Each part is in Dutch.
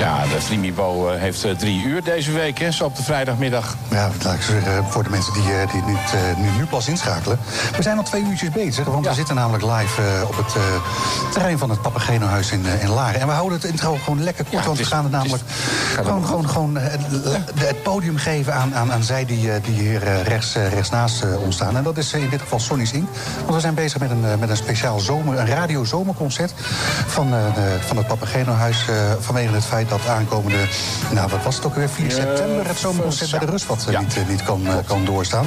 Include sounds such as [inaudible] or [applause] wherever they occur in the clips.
Ja, de Flimibo eh, heeft eh, drie uur deze week, hè, zo op de vrijdagmiddag. Ja, laat ik zeggen, voor de mensen die, eh, die niet, nu, nu pas inschakelen. We zijn al twee uurtjes bezig, want we zitten namelijk live op het terrein van het Papageno-huis in, in Laren. En we houden het intro gewoon lekker kort, Ja, want we gaan het is- namelijk gewoon, gewoon, gewoon het, het podium geven aan, aan, aan zij die, die hier rechts, rechts naast ons staan. En dat is in dit geval Sonny's Inc. Want we zijn bezig met een, met een speciaal zomer, een radio-zomerconcert van, van het Papageno-huis. vanwege het feit dat aankomende, nou wat was het ook weer, 4 september het zomerconcert bij de Rust wat eh, Ja. niet, eh, niet kan, eh, kan doorstaan.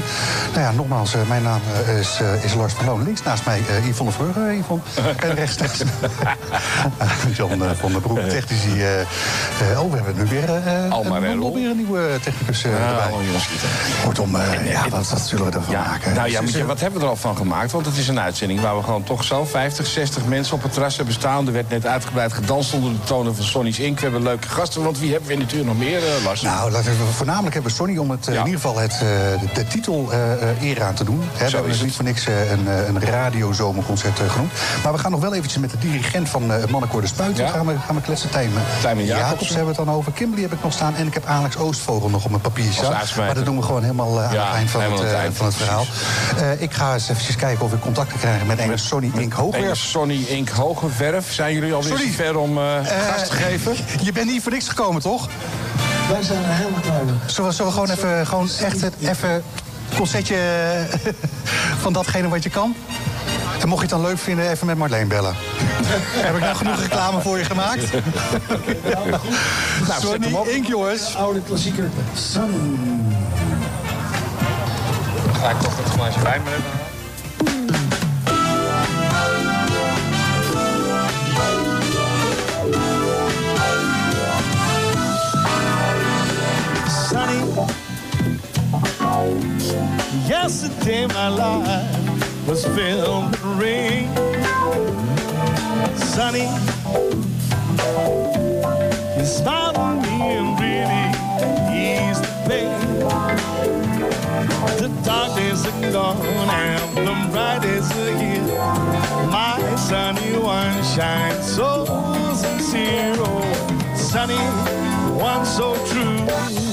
Nou ja, nogmaals, mijn naam is, is Lars van Loon. Links naast mij uh, Yvonne. Uh, Yvonne. [laughs] En rechts naast uh, eh, van der Broek, technici. oh, we hebben nu weer, Roel. weer een nieuwe technicus erbij. Kortom, ja, wat, zullen we ervan maken? nou ja, wat hebben we er al van gemaakt? Want het is een uitzending waar we gewoon toch zo 50, 60 mensen op het terras hebben staan. Er werd net uitgebreid gedanst onder de tonen van Sonny's Inc. We hebben leuke gasten, want wie hebben we in natuurlijk nog meer, eh, Lars? Nou, laten we, voornamelijk hebben we Sonny om het, eh, Ja. in ieder geval het, eh, de, de titel eer aan te doen. Hè, we hebben dus niet voor niks een, een radiozomerconcert genoemd. Maar we gaan nog wel eventjes met de dirigent van het Mannenkoor de Spuit. Ja. Gaan, we, gaan we kletsen. Tijmen, Tijmen Jacobsen. Jacobsen hebben we het dan over. Kimberly heb ik nog staan. En ik heb Alex Oostvogel nog op mijn papiertje. Maar dat doen we gewoon helemaal aan Ja, het eind van het, eind, van het verhaal. Ik ga eens eventjes kijken of ik contact kan krijgen met een Sonny. Ene Hoogwerf. Sonny Inc. Hogeverf. Zijn jullie alweer Sorry. ver om eh Eh, gas te geven? [laughs] Je bent niet voor niks gekomen, toch? Wij zijn er helemaal klaar mee. Zullen we, zullen we gewoon even, gewoon echt het, even concertje [laughs] van datgene wat je kan? En mocht je het dan leuk vinden, even met Marleen bellen. [laughs] Heb ik nou genoeg reclame voor je gemaakt? Nou, op. Sonny Inc, jongens. Oude klassieker Sunny. Ga ik toch het glaasje wijn maar even Yesterday my life was filled with rain. Sunny, you smiled on me and really eased the pain. The dark days are gone and the bright days are here. My sunny one shines so sincere. Oh, sunny one so true.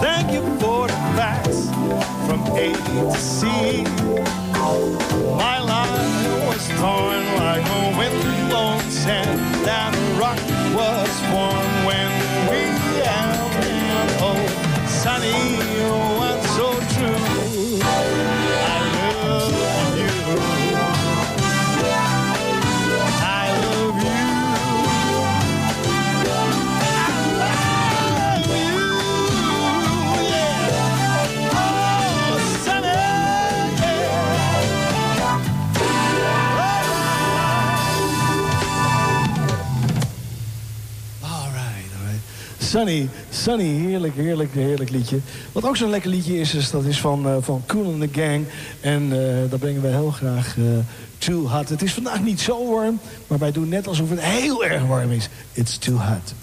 thank you for the facts from A to C. My life was torn like a wind-blown sand. That rock was formed when we had Oh, sunny, Sunny, Sunny, heerlijk, heerlijk, heerlijk liedje. Wat ook zo'n lekker liedje is, is dat is van, uh, van Cool and the Gang. En uh, dat brengen wij heel graag uh, Too Hot. Het is vandaag niet zo warm, maar wij doen net alsof het heel erg warm is. It's too hot.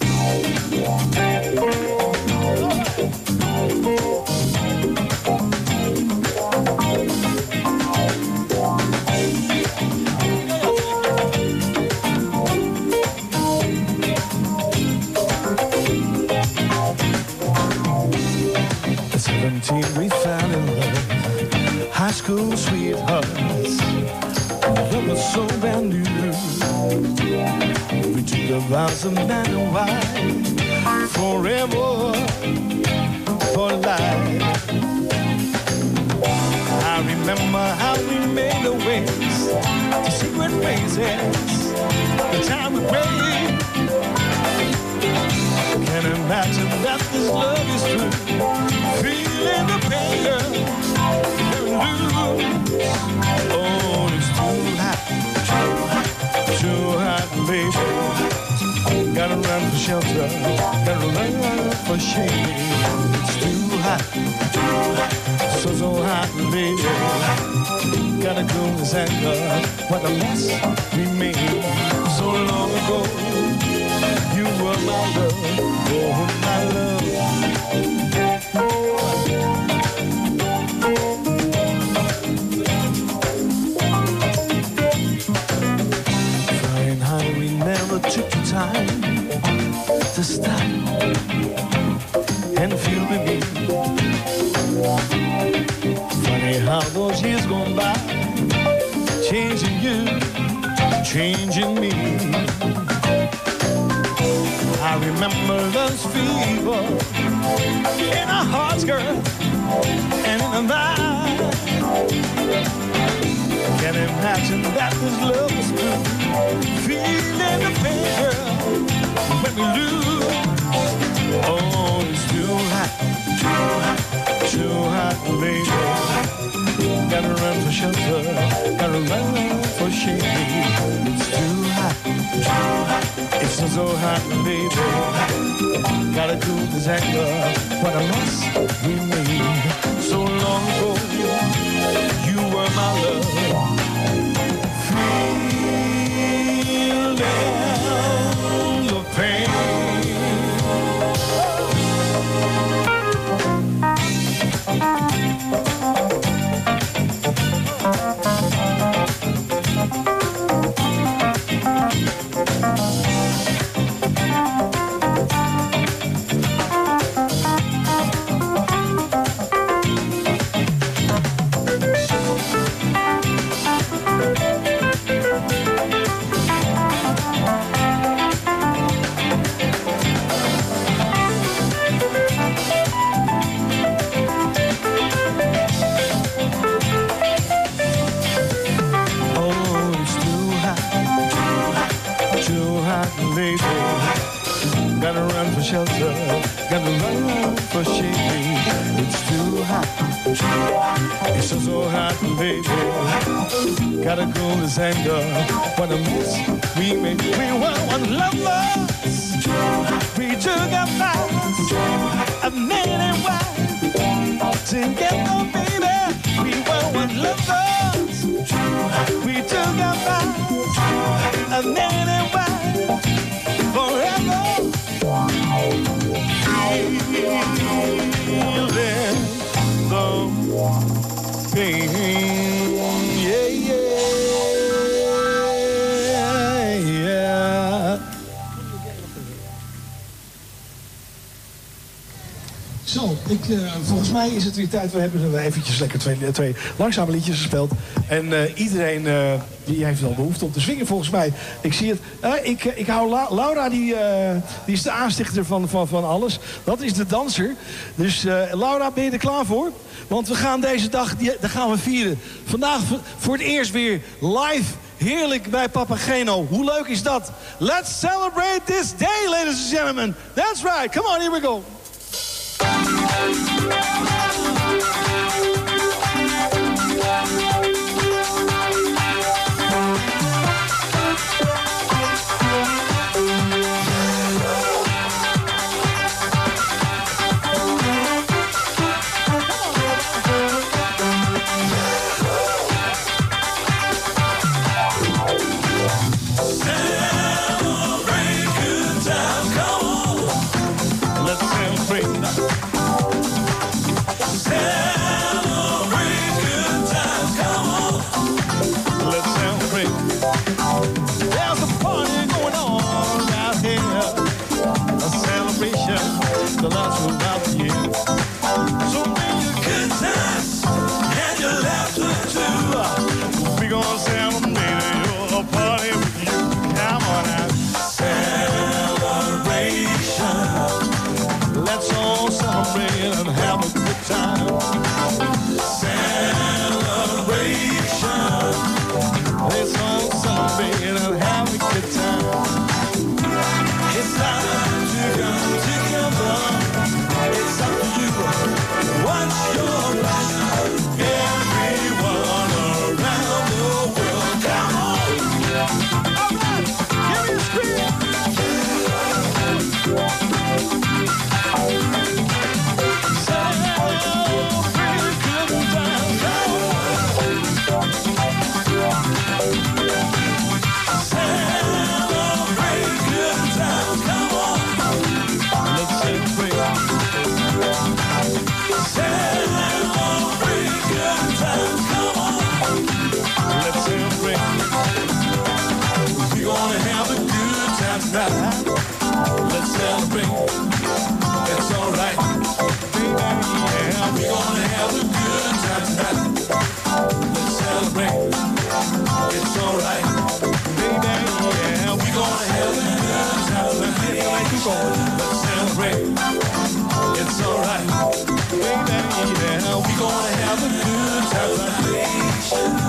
17 we fell in love. High school sweethearts Love was so brand new. We took the vows of man and wife Forever For life. I remember how we made the ways To secret places The time we prayed Can't imagine that this love is true. Feeling the pain, and lose. Oh, it's too hot, too hot, too hot, baby. Gotta run for shelter, gotta run for shade. It's too hot, too so so hot, baby. Gotta cool this anger, what a mess we made so long ago. You my love, oh my love. Flying high, we never took the time to stop and feel the beat. Funny how those years gone by, changing you, changing me. I remember those fever in our hearts, girl, and in our minds. Can't imagine that this love was true. Feeling the pain, girl, when we lose. Oh, it's too hot, too hot, too hot, baby. Gotta run for shelter, gotta run for shade. It's too. It's so, so hot, baby. Gotta cool this anger. A mess we made so long ago. You were my love. Shelter, gotta run for shade. It's too hot. It's so, so hot, baby. Gotta cool this anger. What a mess we made. We were one lovers. We took our vows of man and wife. Together, baby, we were one lovers. We took our vows of man and wife Feeling the ik, eh, volgens mij is het weer tijd. We hebben er eventjes lekker twee, twee langzame liedjes gespeeld. En eh, iedereen eh, die heeft wel behoefte om te zwingen volgens mij. Ik zie het. Eh, ik, ik hou La- Laura, die, eh, die is de aanstichter van, van, van alles. Dat is de danser. Dus eh, Laura, ben je er klaar voor? Want we gaan deze dag, die, daar gaan we vieren. Vandaag voor het eerst weer live. Heerlijk bij Papageno. Hoe leuk is dat? Let's celebrate this day, ladies and gentlemen. That's right. Come on, here we go. Thank you. Time. Good time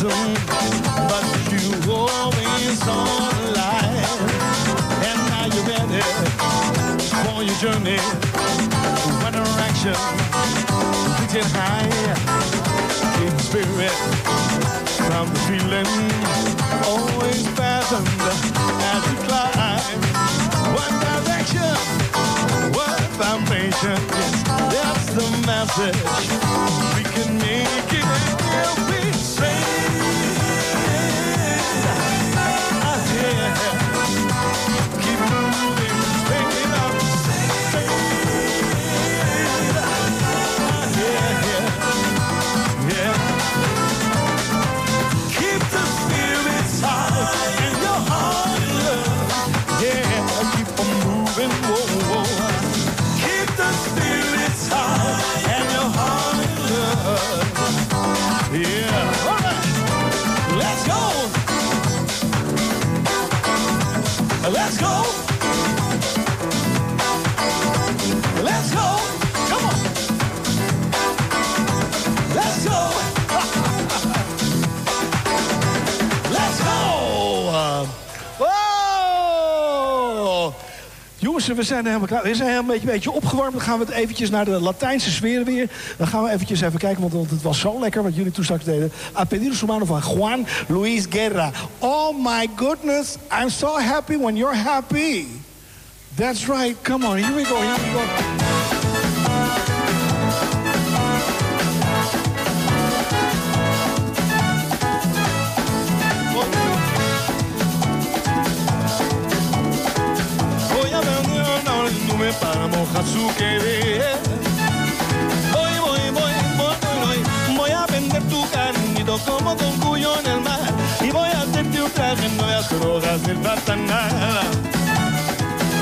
From but you always on the line. And now you're ready for your journey. Weather action, get high. Keep the spirit from the feeling. Always fastened as you climb. One direction, one foundation. Yes, that's the message. We can make it and Zijn helemaal klaar. We zijn een beetje, beetje opgewarmd. Dan gaan we het eventjes naar de Latijnse sfeer weer. Dan gaan we eventjes even kijken, want, het was zo lekker wat jullie toen straks deden. A pedido humano van Juan Luis Guerra. Oh my goodness, I'm so happy when you're happy. That's right. Come on, here we go, here we go. Mojar su querer. Voy, voy, voy, voy, voy, voy a vender tu carnito como con cuyo en el mar. Y voy a hacerte un traje en nuevas drogas del nada.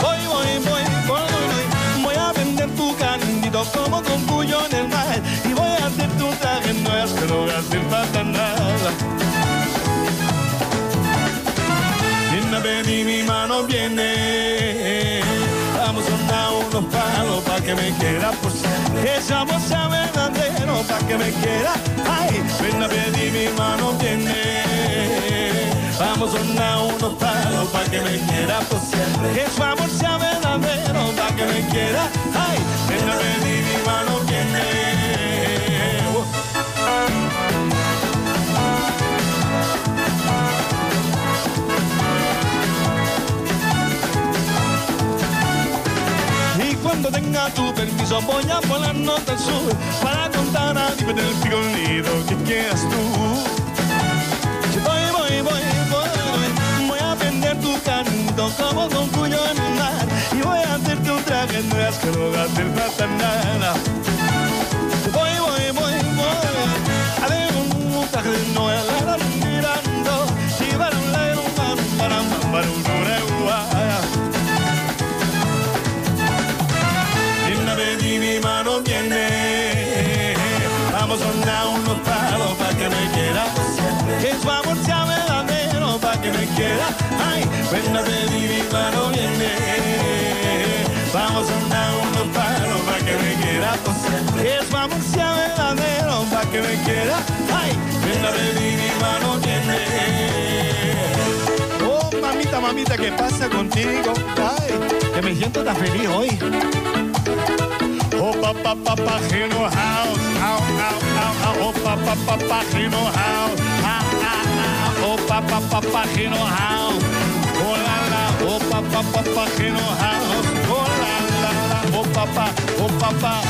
Voy, voy, voy, voy, voy, voy a vender tu carnito como con cuyo en el mar. Y voy a hacerte un traje en nuevas drogas del nada. Nena, ven y mi mano viene. Que me quiera por siempre. Esa sea verdadero para que me quiera. Ay, ven a y mi mano viene. Vamos a dar unos palos para que me quiera por siempre. Que su amor sea verdadero para que me quiera. Ay, ven a y mi mano viene. Cuando tenga tu permiso voy a al sur para contar a ti del figurito que quieras tú. Voy, voy, voy, voy, voy, a vender tu canto como con cuyo en el mar y voy a hacerte un traje no nada. Voy, voy, voy, voy, a un traje de que me quiera. Que su amor sea verdadero para que me quiera. Ay, linda baby, mi mano viene. Vamos a dar unos palos para que me quiera. Que su amor sea verdadero para que me quiera. Ay, linda baby, mi mano viene. Oh, mamita mamita, ¿qué pasa contigo? Ay, que me siento tan feliz hoy. Oh, papá, papá, Gino House. Au, au, au, au. Oh, papá, papá, Gino House. Ah, ah, ah. Oh, papá, papá, Gino House. Oh, la, la. Oh, papá, papá, Gino House. Oh, la, la, la. Oh, papá, oh, papá.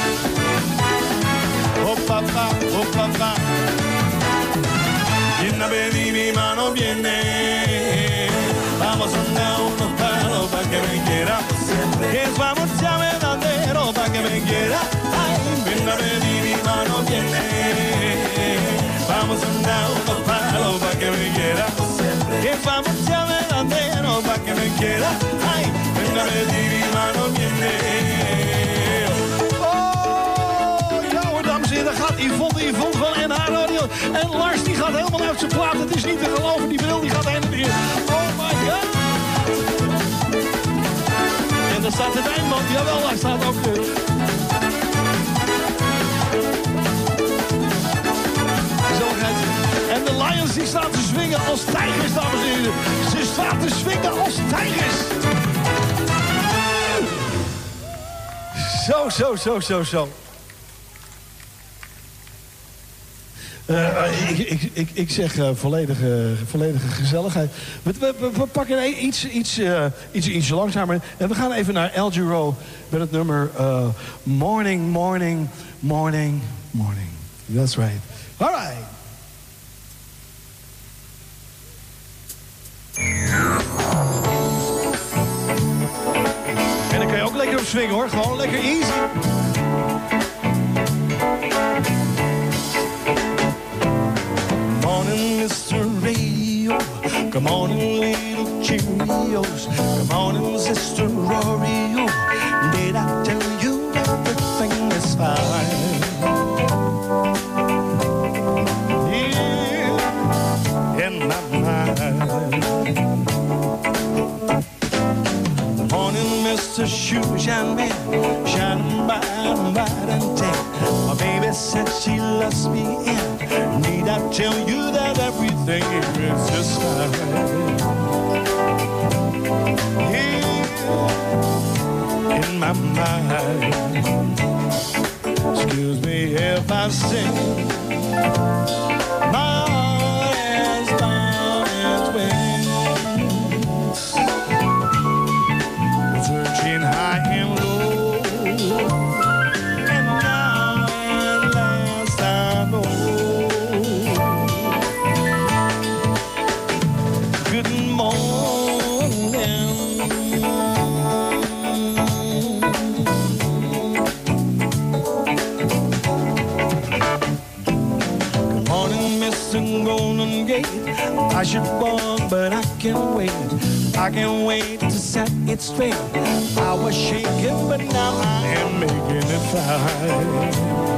Oh, papá, oh, papá. Viene a pedir mi mano, viene. Vamos a dar unos palos para que me quiera. Que vamos ya verdadero para que me quiera. Ay, a pedir mi mano, viene. Vamos a dar unos palos para que me quiera. Que vamos ya verdadero para que me quiera. Ay, a pedir mi mano, viene. Oh, daar gaat Yvonne, Yvonne van NH Radio. En Lars die gaat helemaal uit zijn plaat. Het is niet te geloven, die bril die gaat heen en weer. Oh my god. Daar staat het eindman. Jawel, daar staat ook. Gezelligheid. En de Lions die staan te swingen als tijgers, dames en heren. Ze staan te swingen als tijgers. Zo, zo, zo, zo, zo. Ik, ik, ik, zeg eh, volledige, volledige gezelligheid. We, we, we- pakken iets, iets, eh, iets, iets langzamer. En we gaan even naar El Giro met het nummer eh, Morning, Morning, Morning, Morning. That's right. All right. En dan kan je ook lekker op swingen hoor. Gewoon lekker easy. Morning, Mr. Radio. Good morning, little Cheerios. Good morning, Sister Rorio. Did I tell straight. I was shaking, but now I am making it fine.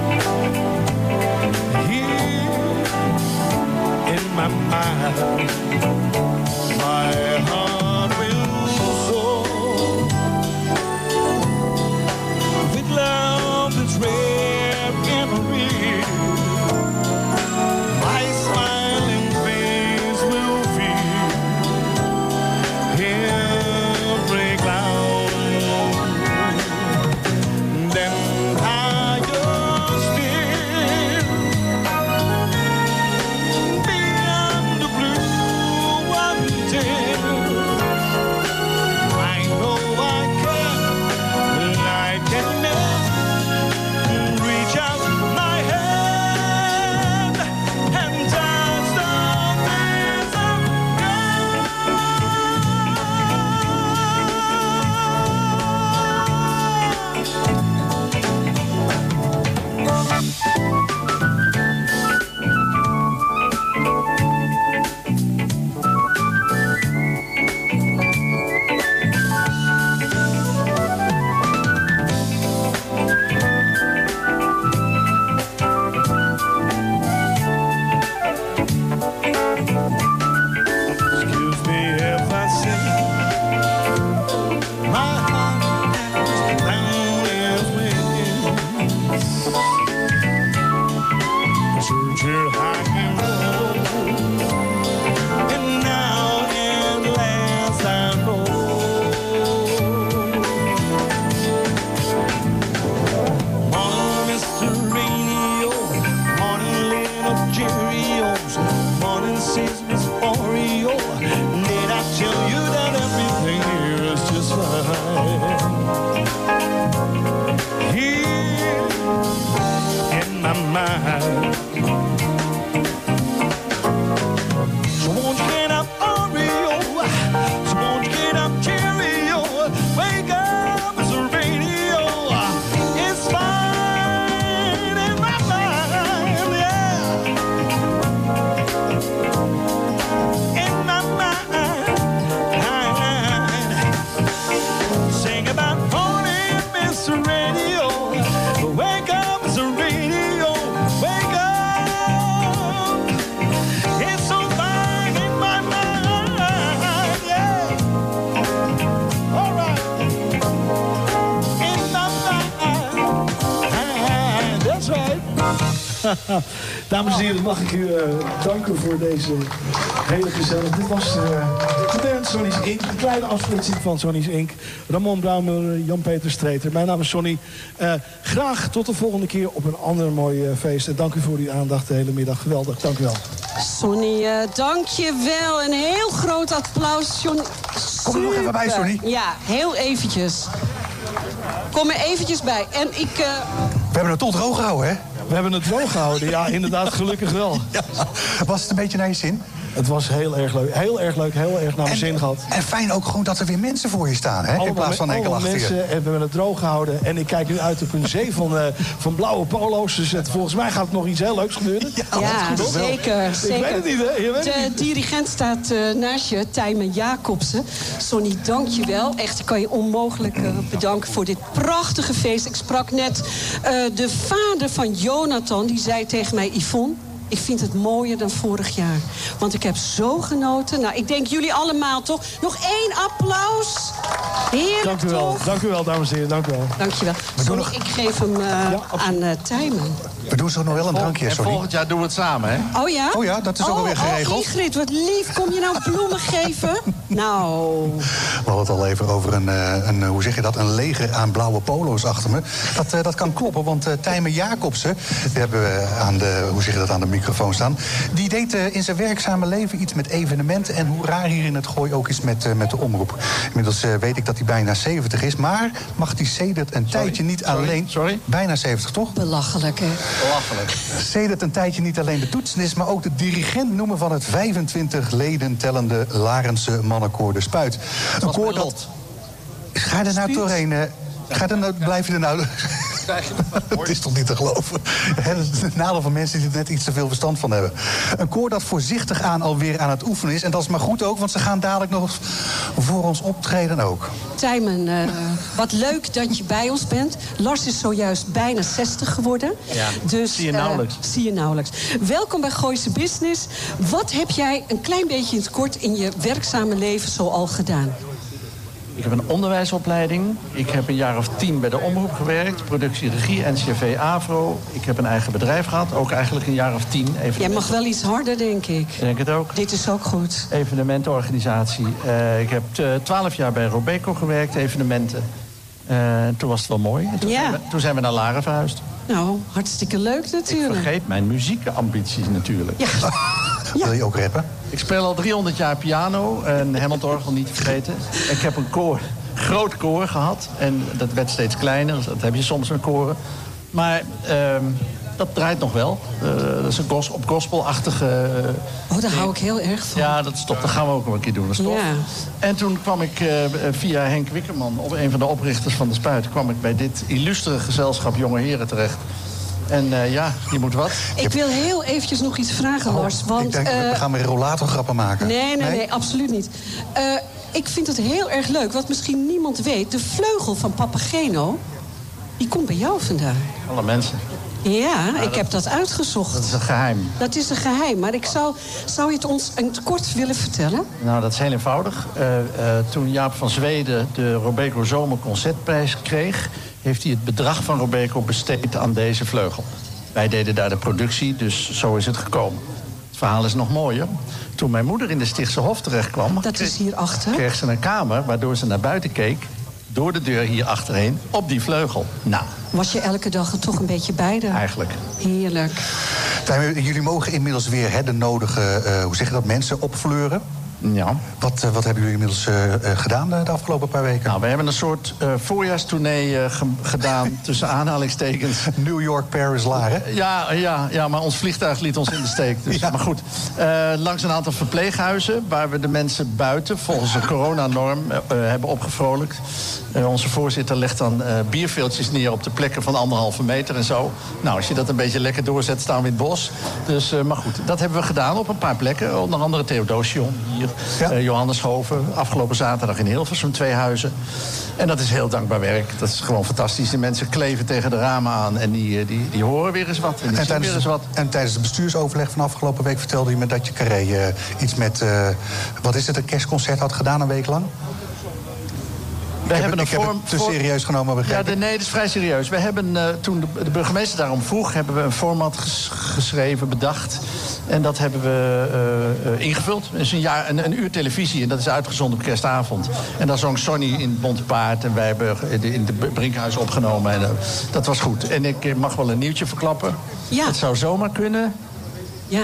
Heren, mag ik u eh, danken voor deze hele gezellige... Dit was eh, de band Sonny's Inc. Een kleine afsplitsing van Sonny's Inc. Ramon Brouwer, Jan-Peter Streeter. Mijn naam is Sonny. Eh, graag tot de volgende keer op een ander mooi feest. En dank u voor uw aandacht de hele middag. Geweldig, dank u wel. Sonny, eh, dank je wel. Een heel groot applaus, Johnny. Kom er nog even bij. Sonny. Ja, heel eventjes. Kom er eventjes bij. En ik... eh, We hebben het toch droog gehouden, hè? We hebben het droog gehouden. Ja, inderdaad, gelukkig wel. Was het een beetje naar je zin? Het was heel erg leuk. Heel erg leuk, heel erg naar mijn zin gehad. en fijn ook gewoon dat er weer mensen voor je staan, hè? in plaats van enkel achter je. mensen en we hebben het droog gehouden. En ik kijk nu uit op een zee van, van blauwe polo's. Dus het, volgens mij gaat er nog iets heel leuks gebeuren. ja, zeker, zeker. Ik weet het niet, hè? Je weet het De niet. dirigent staat eh, naast je, Tijmen Jacobsen. Sonny, dank je wel. Echt, ik kan je onmogelijk eh, bedanken voor dit prachtige feest. Ik sprak net eh, de vader van Jonathan. Die zei tegen mij, Yvonne... Ik vind het mooier dan vorig jaar. Want ik heb zo genoten. Nou, ik denk jullie allemaal toch. Nog één applaus. Heerlijk Dank u wel, toch? dank u wel, dames en heren. Dank u wel. Dankjewel. Sonny, ik geef hem eh, aan uh, Tijmen. We doen zo nog wel een drankje, En sorry. volgend jaar doen we het samen, hè? Oh ja? Oh ja, dat is ook oh, alweer geregeld. Oh, Ingrid, wat lief. Kom je nou bloemen geven? [laughs] Nou, We hadden het al even over een, eh, een, eh, hoe zeg je dat, een leger aan blauwe polo's achter me. Dat, eh, dat kan kloppen, want Tijmen Jacobsen, die hebben we aan de, hoe zeg je dat, aan de microfoon staan. Die deed in zijn werkzame leven iets met evenementen. En hoe raar hier in het gooi ook is met, met de omroep. Inmiddels weet ik dat hij bijna 70 is. Maar mag hij sedert een Sorry, tijdje niet sorry, alleen... sorry? Bijna 70, toch? belachelijk hè. Belachelijk. Sedert een tijdje niet alleen de toetsenis, maar ook de dirigent noemen van het 25 leden tellende Larense mannenkoor De Spuit. Een koor dat. Ga er nou doorheen? eh, Ga er nou, blijf je er nou. [laughs] Het is toch niet te geloven? Het nadeel van mensen die er net iets te veel verstand van hebben. Een koor dat voorzichtig aan alweer aan het oefenen is. En dat is maar goed ook, want ze gaan dadelijk nog voor ons optreden ook. Tijmen, uh, wat leuk dat je bij ons bent. Lars is zojuist bijna 60 geworden. Ja, dus, zie je nauwelijks. Uh, zie je nauwelijks. Welkom bij Gooise Business. Wat heb jij een klein beetje in het kort in je werkzame leven zo al gedaan? Ik heb een onderwijsopleiding. Ik heb een jaar of tien bij de omroep gewerkt. Productie, regie, NCV, AVRO. Ik heb een eigen bedrijf gehad. Ook eigenlijk een jaar of tien. Jij mag wel iets harder, denk ik. Ik denk het ook. Dit is ook goed. Evenementenorganisatie. Uh, ik heb twaalf jaar bij Robeco gewerkt, evenementen. Uh, toen was het wel mooi. En toen, ja. zijn we, toen zijn we naar Laren verhuisd. Nou, hartstikke leuk natuurlijk. Ik vergeet mijn muziekambities natuurlijk. Ja. [laughs] ja. Wil je ook rappen? Ik speel al 300 jaar piano en Hammondorgel niet te vergeten. Ik heb een koor, groot koor gehad en dat werd steeds kleiner. Dat heb je soms met koren. Maar uh, dat draait nog wel. Uh, dat is een gos op gospelachtige... Uh, oh, daar hou ik heel erg van. Ja, dat is top. Dat gaan we ook nog een keer doen. Dat is tof. Ja. En toen kwam ik uh, via Henk Wikkerman, op een van de oprichters van de Spuit... kwam ik bij dit illustere gezelschap jonge heren terecht. En uh, ja, je moet wat. Ik wil heel eventjes nog iets vragen, oh, Lars. Want, ik denk, we gaan weer rollatorgrappen maken. Nee, nee, nee, nee absoluut niet. Uh, ik vind het heel erg leuk, wat misschien niemand weet. De vleugel van Papageno, die komt bij jou vandaan. Alle mensen. Ja, ik dat, heb dat uitgezocht. Dat is een geheim. Dat is een geheim, maar ik zou, zou je het ons in het kort willen vertellen? Nou, dat is heel eenvoudig. Uh, uh, toen Jaap van Zweden de Robeco Zomer Concertprijs kreeg... heeft hij het bedrag van Robeco besteed aan deze vleugel. Wij deden daar de productie, dus zo is het gekomen. Het verhaal is nog mooier. Toen mijn moeder in de Stichtse Hof terecht kwam... Dat is hierachter? kreeg ze een kamer waardoor ze naar buiten keek door de deur hier achterheen op die vleugel. Nou. Was je elke dag er toch een beetje bij de... Eigenlijk. Heerlijk. Jullie mogen inmiddels weer hè, de nodige, uh, hoe zeg je dat, mensen opfleuren. Ja. Wat, uh, wat hebben jullie inmiddels uh, gedaan de afgelopen paar weken? Nou, we hebben een soort voorjaarstournee ge gedaan, [laughs] tussen aanhalingstekens. New York, Paris, Laren. Ja, ja, ja, maar ons vliegtuig liet ons in de steek. Dus. Ja. Maar goed, langs een aantal verpleeghuizen... waar we de mensen buiten volgens een coronanorm hebben opgevrolijkt. Uh, onze voorzitter legt dan uh, bierveeltjes neer op de plekken van anderhalve meter en zo. Nou, als je dat een beetje lekker doorzet, staan we in het bos. Dus, uh, maar goed, dat hebben we gedaan op een paar plekken. Onder andere Theodosium hier, ja. Johanneshoven. Afgelopen zaterdag in Hilversum, twee huizen. En dat is heel dankbaar werk. Dat is gewoon fantastisch. De mensen kleven tegen de ramen aan en die, die, die horen weer eens wat. En, tijdens, weer eens wat. en tijdens het bestuursoverleg van afgelopen week vertelde je me dat je Carré iets met, wat is het, een kerstconcert had gedaan een week lang? ik heb, hebben een vorm- te serieus genomen, Ja, de, ik. nee, dat is vrij serieus. We hebben, eh, toen de, de burgemeester daarom vroeg, hebben we een format ges- geschreven, bedacht. En dat hebben we eh, eh, ingevuld. Het is een, jaar, een, een uur televisie en dat is uitgezonden op kerstavond. En daar zong Sonny in het Bontepaard en wij hebben in de- in de Brinkhuis opgenomen. En, eh, dat was goed. En ik mag wel een nieuwtje verklappen. Ja. Het zou zomaar kunnen Ja.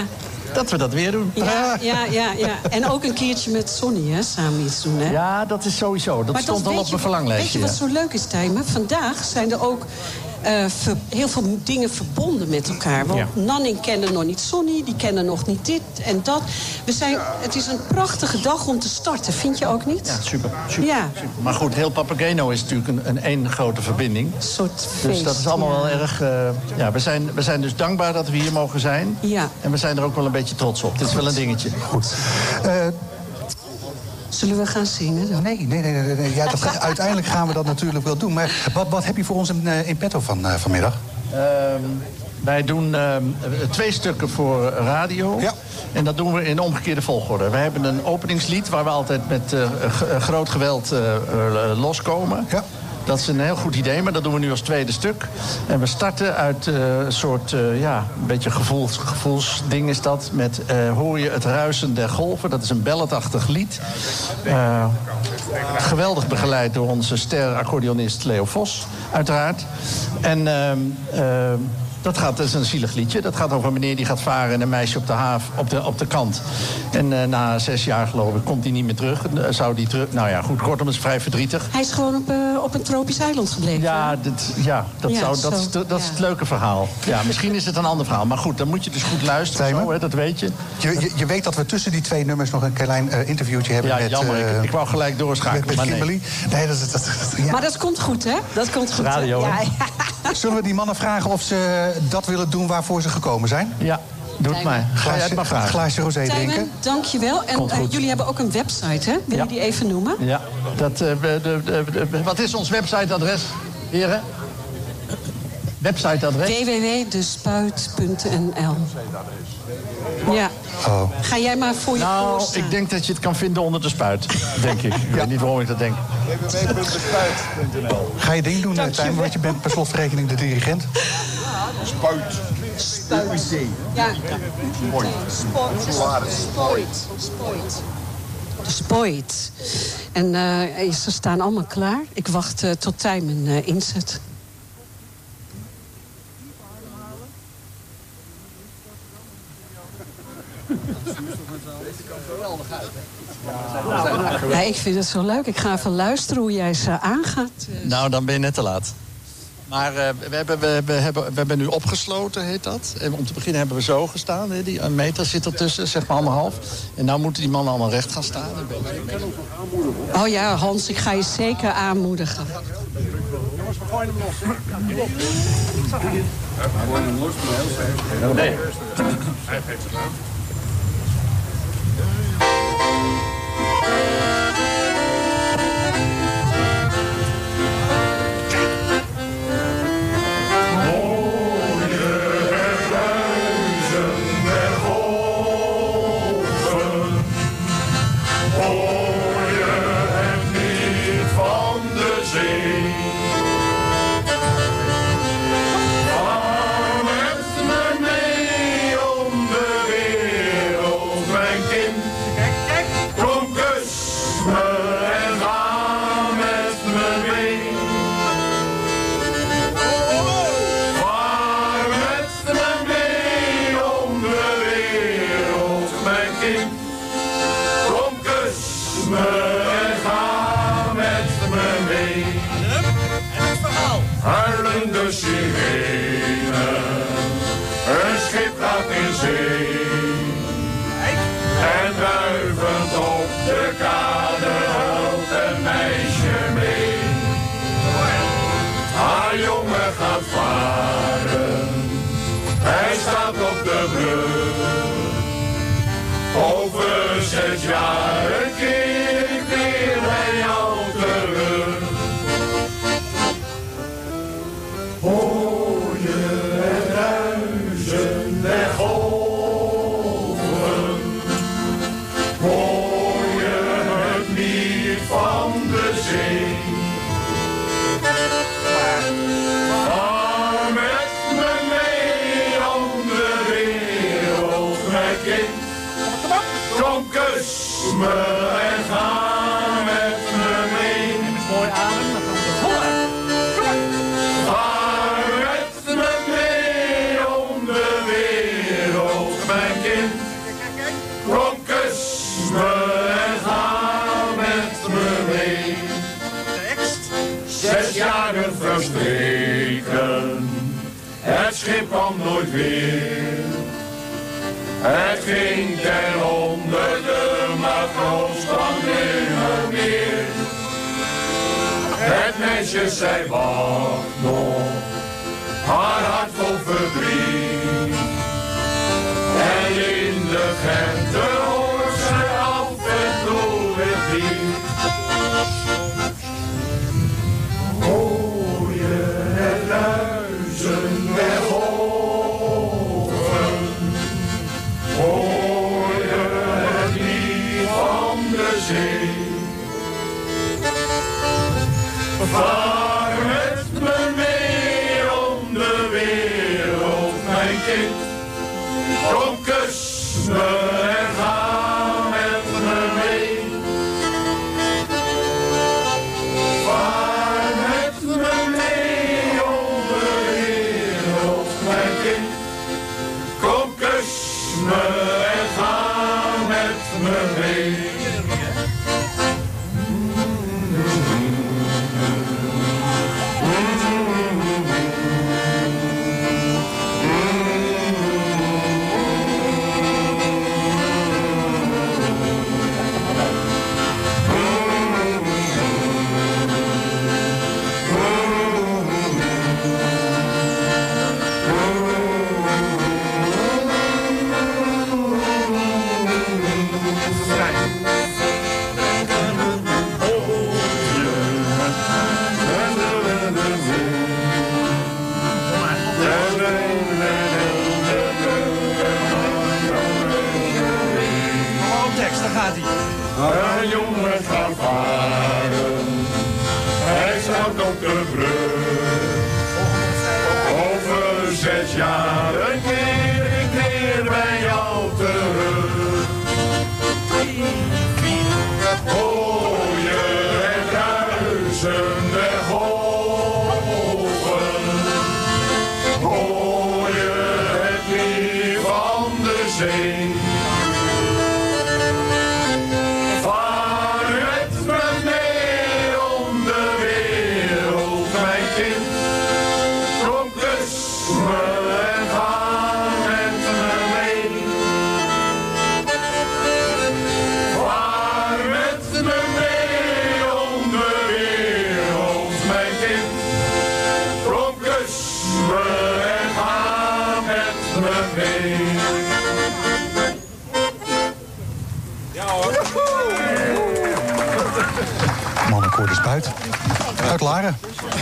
dat we dat weer doen. Ja, ja, ja, ja. En ook een keertje met Sonny, hè, samen iets doen, hè? Ja, dat is sowieso. Dat Maar stond al op mijn verlanglijstje. Weet je wat ja. zo leuk is, Tijmen? Vandaag zijn er ook eh, ver- heel veel dingen verbonden met elkaar. Want Ja. Nanning kende nog niet Sonny, die kennen nog niet dit en dat. We zijn, het is een prachtige dag om te starten, vind je ook niet? Ja, super. super, Ja. super. Maar goed, heel Papageno is natuurlijk een, een één grote verbinding. Een soort feest. Dus dat is allemaal ja. wel erg... eh, ja, we zijn, we zijn dus dankbaar dat we hier mogen zijn. Ja. En we zijn er ook wel een beetje trots op. Dit is wel een dingetje. Goed. Eh, Zullen we gaan zingen dan? nee, nee, nee. nee, nee. Ja, dat, [laughs] uiteindelijk gaan we dat natuurlijk wel doen. Maar wat, wat heb je voor ons in, eh, in petto van, eh, vanmiddag? Ehm, wij doen ehm, twee stukken voor radio. Ja. En dat doen we in omgekeerde volgorde. We hebben een openingslied waar we altijd met eh, groot geweld eh, loskomen. Ja. Dat is een heel goed idee, maar dat doen we nu als tweede stuk. En we starten uit eh, een soort, eh, ja, een beetje gevoels, gevoelsding is dat. Met eh, Hoor je het ruisen der golven. Dat is een balladachtig lied. Geweldig begeleid door onze ster-accordeonist Leo Vos, uiteraard. En ehm, ehm, dat, gaat, dat is een zielig liedje. Dat gaat over een meneer die gaat varen en een meisje op de, haaf, op de, op de kant. En eh, na zes jaar, geloof ik, komt hij niet meer terug. Eh, Zou die terug... Nou ja, goed, kortom, het is vrij verdrietig. Hij is gewoon op, eh, op een tropisch eiland gebleven. Ja, dit, ja, dat, Ja, zou, dat, dat is ja. het leuke verhaal. Ja, misschien is het een ander verhaal. Maar goed, dan moet je dus goed luisteren. Zo, hè, dat weet je. Je, je, je weet dat we tussen die twee nummers nog een klein eh, interviewtje hebben Ja, met... jammer. ik, ik wou gelijk met, doorschakelen, met maar nee. Nee, dat, is- dat, dat- ja. Maar dat komt goed, hè? Dat komt goed. hè? Radio, ja. Zullen we die mannen vragen of ze dat willen doen waarvoor ze gekomen zijn? Ja, doe het maar. Ga je het maar vragen. glaasje rosé drinken? Dankjewel. En eh, jullie hebben ook een website, hè? Wil Ja. je die even noemen? Ja, dat, eh, de, de, de- de- wat is ons websiteadres, heren? Websiteadres? www.despuit.nl Ja. Oh. Ga jij maar voor je Nou, voorstaan. ik denk dat je het kan vinden onder de spuit, denk ik. Ik weet niet waarom ik dat denk. Ga je ding doen, eh. Tijmen, want je bent per slotverrekening de dirigent. Spuit. Ja. Sport. Spoit. Spoit. De Spoit. En eh, ze staan allemaal klaar. Ik wacht eh, tot Tijmen eh, inzet. Ja, ik vind het zo leuk. Ik ga even luisteren hoe jij ze aangaat. Nou, dan ben je net te laat. Maar eh, we, hebben, we, we hebben, we hebben nu opgesloten, heet dat. En om te beginnen hebben we zo gestaan. Hè. Die, een meter zit ertussen, zeg maar anderhalf. En nou moeten die mannen allemaal recht gaan staan. Oh ja, Hans, ik ga je zeker aanmoedigen. van schip kwam nooit weer. Het ging ten onder, de matroos kwam nimmer meer. Het meisje zei wacht nog, haar hart vol verdriet. En in de verte above.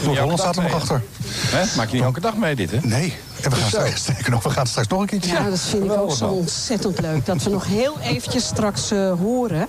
Noord-Holland staat er nog achter. Hè? Maak je niet elke dag mee dit, hè? Nee. En we gaan straks, [laughs] sterker nog, we gaan straks nog een keertje. Ja, dat vind ik ook zo ontzettend leuk. Dat we nog heel eventjes straks eh, horen.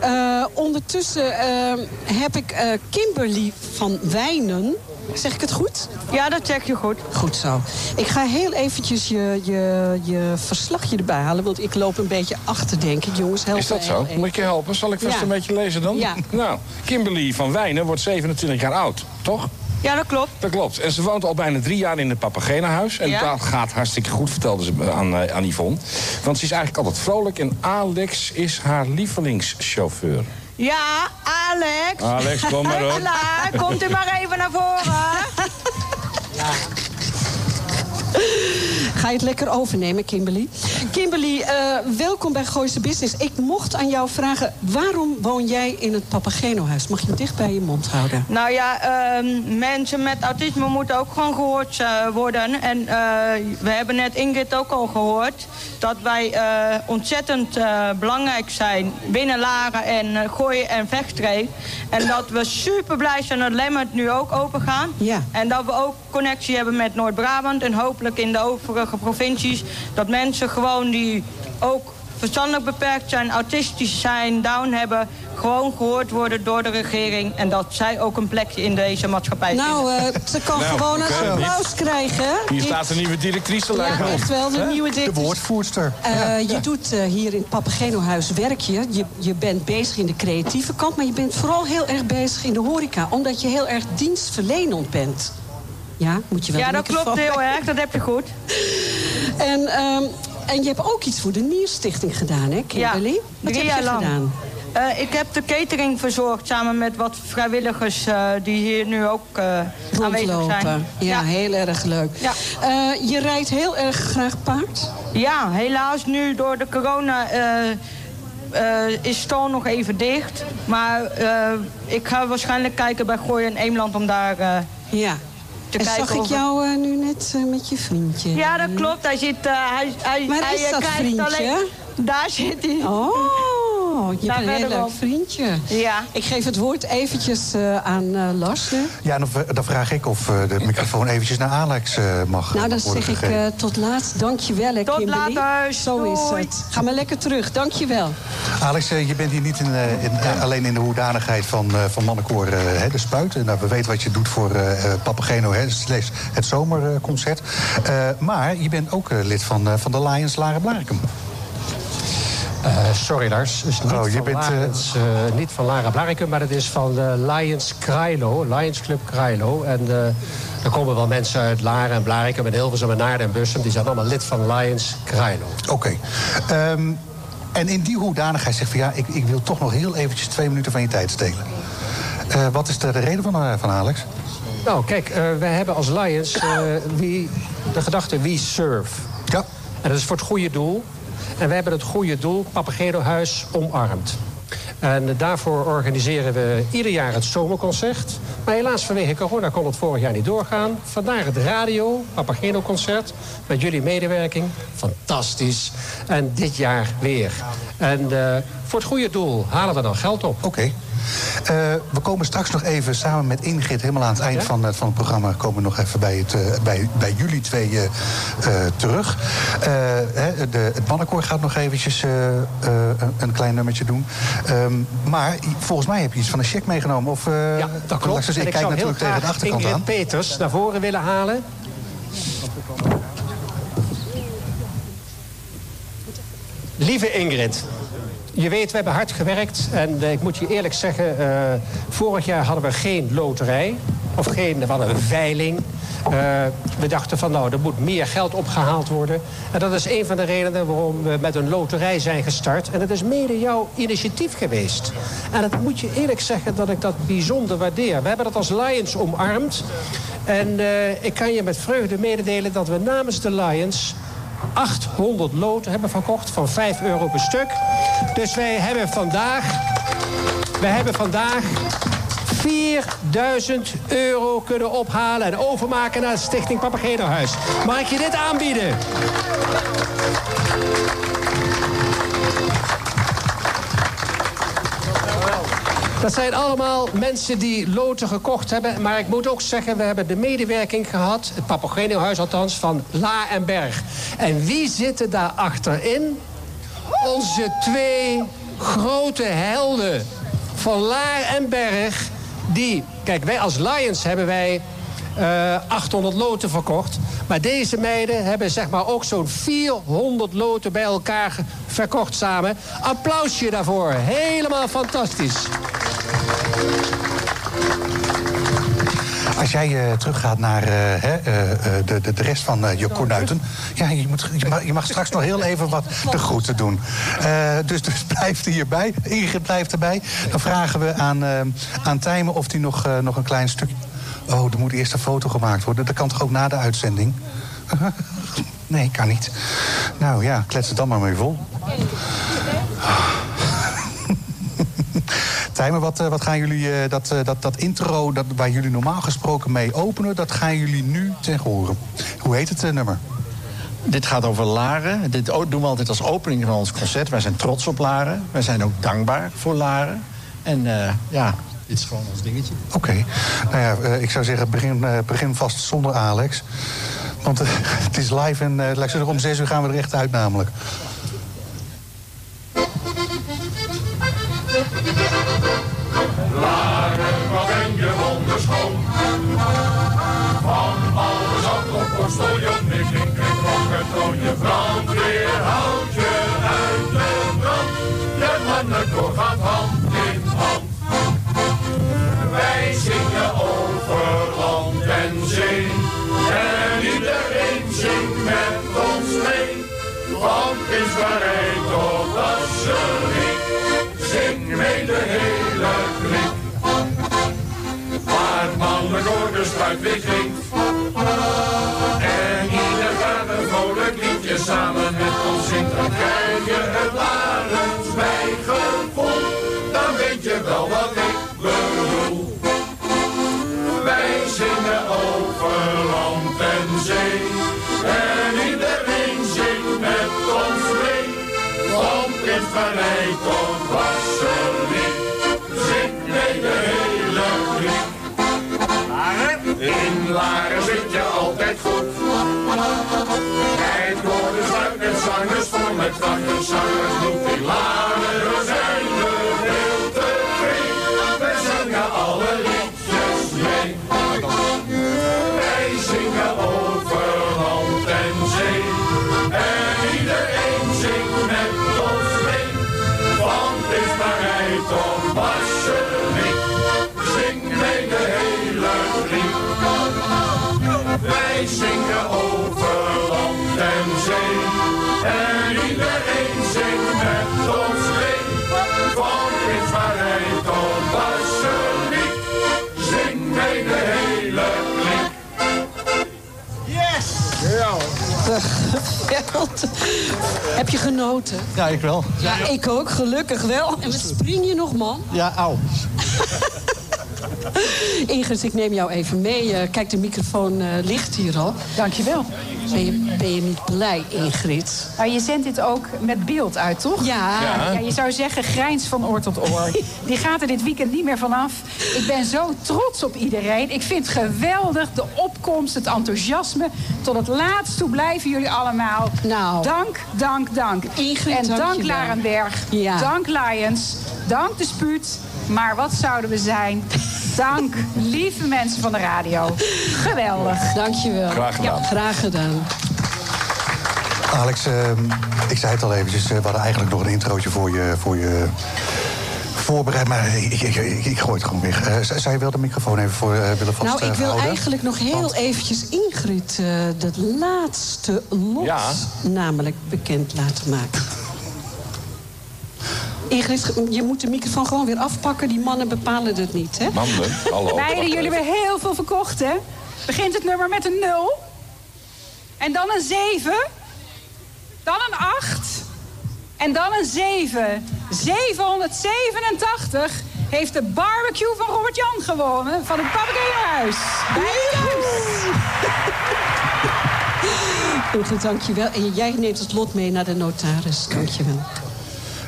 Eh, ondertussen eh, heb ik eh, Kimberly van Wijnen. Zeg ik het goed? Ja, dat zeg je goed. Goed zo. Ik ga heel eventjes je, je, je verslagje erbij halen. Want ik loop een beetje achter, denk ik. Jongens, help Is dat zo? even. Moet ik je helpen? Zal ik vast Ja. een beetje lezen dan? Ja. Nou, Kimberly van Wijnen wordt 27 jaar oud, toch? Ja, dat klopt. Dat klopt. En ze woont al bijna drie jaar in het Papagenahuis. En Ja. dat gaat hartstikke goed, vertelde ze aan, eh, aan Yvonne. Want ze is eigenlijk altijd vrolijk. En Alex is haar lievelingschauffeur. Ja, Alex. Alex, kom maar op. Klaar, komt u maar even naar voren. [laughs] [laughs] Ga je het lekker overnemen, Kimberly? Kimberly, eh, welkom bij Gooise Business. Ik mocht aan jou vragen, waarom woon jij in het Papageno-huis? Mag je het dicht bij je mond houden? Nou ja, ehm, mensen met autisme moeten ook gewoon gehoord eh, worden. En eh, we hebben net Ingrid ook al gehoord... dat wij ontzettend belangrijk zijn binnen Laren en eh, Gooi en Vechtstreek. En dat we super blij zijn dat Lemmert nu ook open gaan. Ja. En dat we ook connectie hebben met Noord-Brabant... en hopelijk in de overige provincies... dat mensen gewoon die ook verstandelijk beperkt zijn, autistisch zijn, down hebben... gewoon gehoord worden door de regering... en dat zij ook een plekje in deze maatschappij Nou, eh, ze kan Nou, gewoon een applaus krijgen. Hier Dit- staat een nieuwe directrice Ja, echt wel, de nieuwe De directrice. woordvoerster. Eh, je doet eh, hier in het Papageno-huis werk je. je. Je bent bezig in de creatieve kant, maar je bent vooral heel erg bezig in de horeca. Omdat je heel erg dienstverlenend bent. Ja, moet je wel Ja, dat klopt heel erg, dat heb je goed. [laughs] En, ehm, en je hebt ook iets voor de Nierstichting gedaan, hè, Kimberly? Wat heb je lang. gedaan? Eh, ik heb de catering verzorgd samen met wat vrijwilligers eh, die hier nu ook eh, aanwezig zijn. Rondlopen. Ja, heel erg leuk. Ja. Je rijdt heel erg graag paard? Ja, helaas nu door de corona is Stal nog even dicht. Maar ik ga waarschijnlijk kijken bij Gooi en Eemland om daar Ja. Te en kijken. zag ik jou eh, nu net eh, met je vriendje? Ja, dat klopt. Hij zit... eh, hij, hij, hij, is dat vriendje? Alleen... Daar zit hij. Oh, je Daar hebt een heel verderop. leuk vriendje. Ja. Ik geef het woord eventjes eh, aan eh, Lars. Ja, dan, dan vraag ik of eh, de microfoon eventjes naar Alex eh, mag Nou, dan zeg ik gegeven. eh, tot laatst. Dankjewel, hè, Tot Kimberly. later. Zo is het. Ga maar lekker terug. Dankjewel. Alex, je bent hier niet in, eh, in, alleen in de hoedanigheid van, eh, van mannenkoor eh, hè, De Spuit. En, nou, we weten wat je doet voor eh eh, Papageno, hè, slash het zomerconcert. Eh, maar je bent ook eh, lid van, eh, van de Lions Laren Blarikum. Eh, sorry Lars, dus niet, Oh, je van bent, eh, Lions, eh, niet van Lara Blaricum, maar het is van de Lions Krailo, Lions Club Krailo. En eh, er komen wel mensen uit Laren en Blaricum en Hilversum en Naarden en Bussum. Die zijn allemaal lid van Lions Krailo. Oké. Ehm, en in die hoedanigheid zegt van ja, ik, ik wil toch nog heel eventjes twee minuten van je tijd stelen. Eh, wat is de, de reden van, eh, van Alex? Nou, kijk, eh, wij hebben als Lions eh, wie, de gedachte we serve. Ja. En dat is voor het goede doel. En wij hebben het goede doel, Papageno Huis, omarmd. En daarvoor organiseren we ieder jaar het zomerconcert. Maar helaas vanwege corona kon het vorig jaar niet doorgaan. Vandaar het radio, Papageno concert, met jullie medewerking. Fantastisch. En dit jaar weer. En eh, voor het goede doel halen we dan geld op. Oké. Eh, we komen straks nog even samen met Ingrid, helemaal aan het eind van, het- van het programma, komen we nog even bij, het, eh, bij, bij jullie twee eh, eh, terug. Eh, hè, de, het mannenkoor gaat nog eventjes eh, eh, een, een klein nummertje doen. Ehm, maar volgens mij heb je iets van een check meegenomen. Of, eh, Ja, dat klopt. Dus En ik kijk zou heel natuurlijk tegen de achterkant Ingrid aan. Peters naar voren willen halen. Lieve Ingrid, je weet, we hebben hard gewerkt. En eh, ik moet je eerlijk zeggen, eh, vorig jaar hadden we geen loterij. Of geen, we hadden een veiling. Eh, we dachten van nou, er moet meer geld opgehaald worden. En dat is een van de redenen waarom we met een loterij zijn gestart. En het is mede jouw initiatief geweest. En dat moet je eerlijk zeggen dat ik dat bijzonder waardeer. We hebben dat als Lions omarmd. En ik kan je met vreugde mededelen dat we namens de Lions 800 loten hebben verkocht van 5 euro per stuk. Dus wij hebben vandaag, wij hebben vandaag 4000 euro kunnen ophalen en overmaken naar de Stichting Papageno Huis. Mag ik je dit aanbieden? Dat zijn allemaal mensen die loten gekocht hebben. Maar ik moet ook zeggen, we hebben de medewerking gehad... het Papageno-huis althans, van La en Berg. En wie zitten daar achterin? Onze twee grote helden van Laar en Berg... die, kijk, wij als Lions hebben wij eh 800 loten verkocht. Maar deze meiden hebben zeg maar ook zo'n 400 loten bij elkaar verkocht samen. Applausje daarvoor. Helemaal fantastisch. Als jij eh, teruggaat naar eh, hè, eh, eh, de, de, de rest van eh, je kornuiten... Ja, je, moet, je, mag, je mag straks nog heel even wat [laughs] de groeten doen. Eh, dus, dus blijf er hierbij. Ingrid blijft erbij. Dan vragen we aan, eh, aan Tijmen of hij nog, eh, nog een klein stukje... Oh, er moet eerst een foto gemaakt worden. Dat kan toch ook na de uitzending? [laughs] nee, kan niet. Nou ja, klets het dan maar mee vol. [laughs] Tijmen, wat, eh, wat gaan jullie, eh, dat, eh, dat, dat intro dat, waar jullie normaal gesproken mee openen... dat gaan jullie nu ten horen. Hoe heet het nummer? Dit gaat over Laren. Dit doen we altijd als opening van ons concert. Wij zijn trots op Laren. Wij zijn ook dankbaar voor Laren. En ja, dit is gewoon ons dingetje. Oké. Nou ja, eh, ik zou zeggen, begin, eh, begin vast zonder Alex. Want eh, [laughs] het is live en laat ik zeggen, om zes uur gaan we er echt uit namelijk. En ieder gaat een vrolijk liedje samen met ons zingt. Dan krijg je het Larenswij gevoel. Dan weet je wel wat ik bedoel. Wij zingen over land en zee. En iedereen zingt met ons mee. Van Marijt tot Wasserik. In Laren zit je altijd goed. Het worden sluit zangers vol met zangers moet in Laren Heb je genoten? Ja, ik wel. Ja, ik ook, gelukkig wel. En wat spring je nog, man? Ja, auw. [laughs] Ingrid, ik neem jou even mee. Eh, kijk, de microfoon eh, ligt hier al. Dankjewel. Ben je, ben je niet blij, Ingrid? Nou, je zendt dit ook met beeld uit, toch? Ja. ja. Je zou zeggen grijns van oor tot oor. [laughs] Die gaat er dit weekend niet meer vanaf. Ik ben zo trots op iedereen. Ik vind het geweldig, de opkomst, het enthousiasme. Tot het laatst toe blijven jullie allemaal. Nou. Dank, dank, dank. Ingrid, en dank. Larenberg. Ja. Dank Lions. Dank de Spuut. Maar wat zouden we zijn? Dank, lieve mensen van de radio. Geweldig. Dankjewel. Graag gedaan. Ja, graag gedaan. Alex, eh, ik zei het al eventjes, eh, we hadden eigenlijk nog een introotje voor je, voor je voorbereid. Maar ik, ik, ik, ik gooi het gewoon weg. Eh, z- zou je wel de microfoon even voor eh, willen vasthouden? Nou, ik wil eigenlijk nog heel eventjes Ingrid eh dat laatste lot Ja. namelijk bekend laten maken. Ingrid, je moet de microfoon gewoon weer afpakken. Die mannen bepalen het niet, hè? Mannen, hallo. Meiden, jullie hebben heel veel verkocht, hè? Begint het nummer met een 0. En dan een 7. Dan een 8. En dan een 7. 787 heeft de barbecue van Robert Jan gewonnen van het Papageenhuis. Bij. Ingrid, dankjewel. En jij neemt het lot mee naar de notaris. Dankjewel.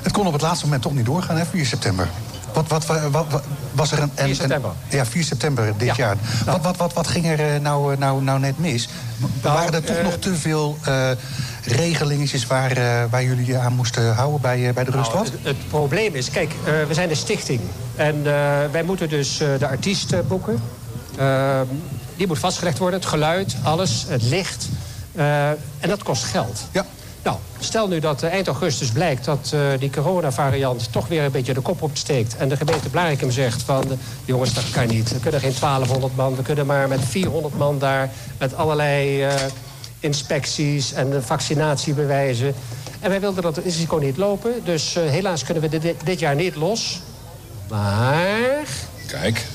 Het kon op het laatste moment toch niet doorgaan, hè, 4 september. Wat, wat, wat, wat- was er een... een 4 september. Een, ja, 4 september dit Ja. jaar. Wat, wat, wat, wat ging er eh, nou, eh, nou, nou net mis? Waren er toch eh, nog te veel eh regelingetjes waar, eh, waar jullie je aan moesten houden bij, bij de Nou, Rustwad? het, het probleem is, kijk, we zijn een stichting. En wij moeten dus de artiest boeken. Eh, die moet vastgelegd worden, het geluid, alles, het licht. En dat kost geld. Ja. Nou, stel nu dat eh, eind augustus blijkt dat eh, die coronavariant toch weer een beetje de kop opsteekt. En de gemeente Blarikum zegt van, eh, jongens, dat kan niet. We kunnen geen 1200 man, we kunnen maar met 400 man daar. Met allerlei inspecties en vaccinatiebewijzen. En wij wilden dat risico niet lopen. Dus helaas kunnen we dit, dit jaar niet los. Maar Kijk.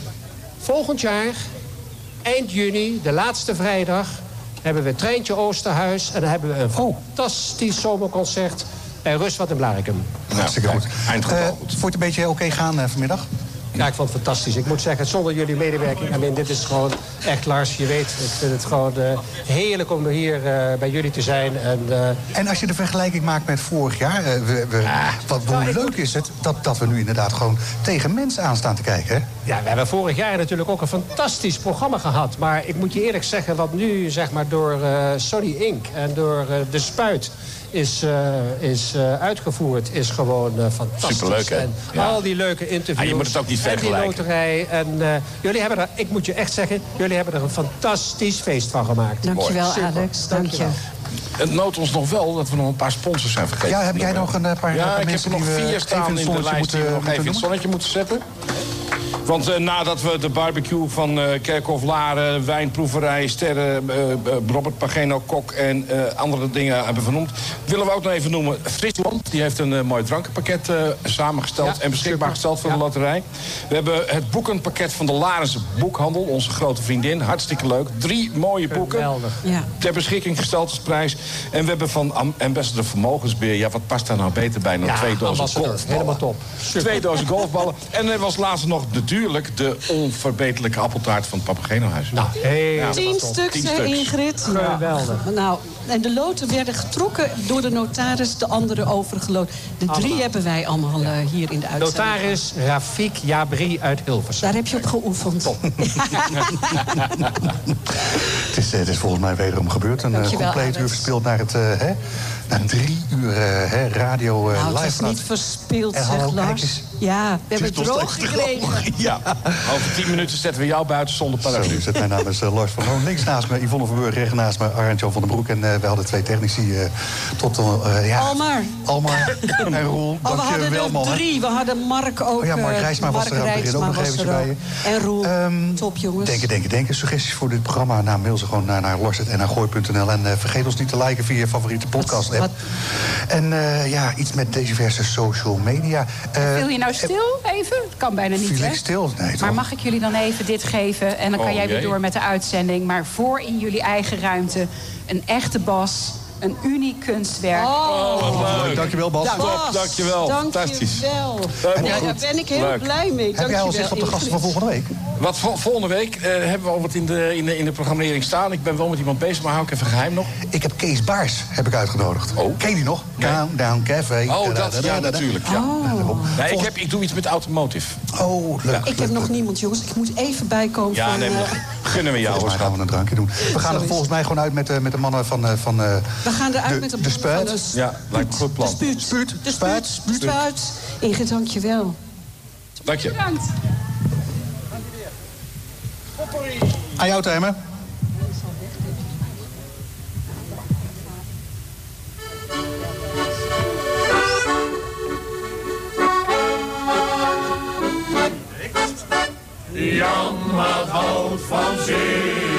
volgend jaar, eind juni, de laatste vrijdag... hebben we Treintje Oosterhuis. En dan hebben we een fantastisch zomerconcert bij Rustwad in Blarikum. Hartstikke goed. Eh, goed. het een beetje oké gaan eh, vanmiddag? Ja, ik vond het fantastisch. Ik moet zeggen, zonder jullie medewerking... I mean, dit is gewoon echt, Lars, je weet... ik vind het gewoon eh, heerlijk om hier eh, bij jullie te zijn. En, eh, En als je de vergelijking maakt met vorig jaar... we, we, wat, hoe leuk is het dat, dat we nu inderdaad gewoon tegen mensen aan staan te kijken, hè? Ja, we hebben vorig jaar natuurlijk ook een fantastisch programma gehad. Maar ik moet je eerlijk zeggen, wat nu zeg maar, door Sony Inc. en door De Spuit is, eh, is eh, uitgevoerd, is gewoon eh, fantastisch. Superleuk, hè? En Ja. al die leuke interviews. Ah, je moet het ook niet En die loterij. En eh, jullie hebben er, ik moet je echt zeggen, jullie hebben er een fantastisch feest van gemaakt. Dankjewel, Super. Alex. Dank je. Dankjewel. het noot ons nog wel dat we nog een paar sponsors zijn vergeten. Ja, heb jij nog een paar, Ja, paar ik heb mensen er nog die we vier even staan in de lijst die we moeten- nog even in het zonnetje moeten zetten. Want eh, nadat we de barbecue van eh Kerkhof Laren, wijnproeverij, sterren, eh, Robert Pageno Kok en eh, andere dingen hebben vernoemd, willen we ook nog even noemen Friesland. Die heeft een mooi drankenpakket eh, samengesteld Ja, en beschikbaar gesteld voor de loterij. We hebben het boekenpakket van de Larense Boekhandel, onze grote vriendin. Hartstikke leuk. Drie mooie boeken. Ja. ter beschikking gesteld als prijs. En we hebben van Am- Ambassador Vermogensbeheer... ja, wat past daar nou beter bij dan Ja, twee dozen golfballen? Helemaal top. Super. Twee dozen golfballen. En er was laatst nog natuurlijk de onverbeterlijke appeltaart van het Papageno-huis. Nou, Tien top. stuks, Tien hè, stuks. Ingrid? Ja. Geweldig. Nou, en de loten werden getrokken door de notaris, de andere overige loten. De drie Allemaal. hebben wij allemaal eh, hier in de uitzending. Notaris Rafik Jabri uit Hilversum. Daar heb je op geoefend. [laughs] Het is, eh, het is volgens mij wederom gebeurd. Een eh, Dankjewel, compleet uur Alex. verspeeld naar, het, hè, naar drie uur eh, hè, radio eh, Nou, het live. was vanuit- niet verspild, En zeg hallo, kijk Lars. eens. Ja, we hebben is droog gekregen. [laughs] Ja, over tien minuten zetten we jou buiten zonder Zo paraplu. is het. Mijn naam is eh, Lars van Loon. Links naast me Yvonne van Burg, rechts naast me Arend-Jan van den Broek. En eh, we hadden twee technici eh, tot... eh, ja, Almar. Almar [laughs] en Roel. Oh, we hadden wel, er mannen. drie. We hadden Mark ook. Oh ja, Mark eh, Rijsma was er aan het begin ook nog er bij je. En Roel. Ehm, Top, jongens. Denken, denken, denken. Suggesties voor dit programma. Nou, mail ze gewoon naar, naar lars en naar gooi.nl. En eh, vergeet ons niet te liken via je favoriete podcast Wat- En eh, ja, iets met diverse social media. Eh, Wil je nou stil even? Dat kan bijna niet, Viel hè? ik stil? Nee, toch? Maar mag ik jullie dan even dit geven? En dan kan Oh, jij weer jee. door met de uitzending. Maar voor in jullie eigen ruimte een echte bas, een uniek kunstwerk. Oh, Leuk. Dankjewel, Bas. Top, dankjewel. Fantastisch. Dankjewel. Ja, daar ben ik heel Leuk. blij mee. Heb jij al zicht op de gasten van volgende week? Wat vol- volgende week eh, hebben we al wat in de, in, de, in de programmering staan. Ik ben wel met iemand bezig, maar hou ik even geheim nog. Ik heb Kees Baars heb ik uitgenodigd. Oh. Ken je die nog? Nee. Countdown Café. Oh, dat, ja, natuurlijk. Ja. Ja, daarom. Nee, ik, heb, ik doe iets met automotive. Oh, leuk. Ik heb nog niemand, jongens. Ik moet even bijkomen Ja, van... nee, maar gunnen we jou. Volgens mij gaan we een drankje doen. We gaan er volgens mij gewoon uit met, de met de mannen van... eh, van eh, we gaan eruit de, met de de van spuit. de Ja, lijkt me een goed De plan. spuut. Spuut, De spuit, spuut. De spuit. Ingrid, dank je wel. Dank je. Bedankt. Aan jou, Timer. Jan wat houdt van zingen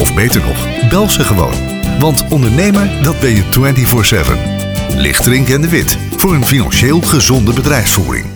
Of beter nog, bel ze gewoon. Want ondernemer, dat ben je 24-7. Lichtdrinken en de Wit. voor een financieel gezonde bedrijfsvoering.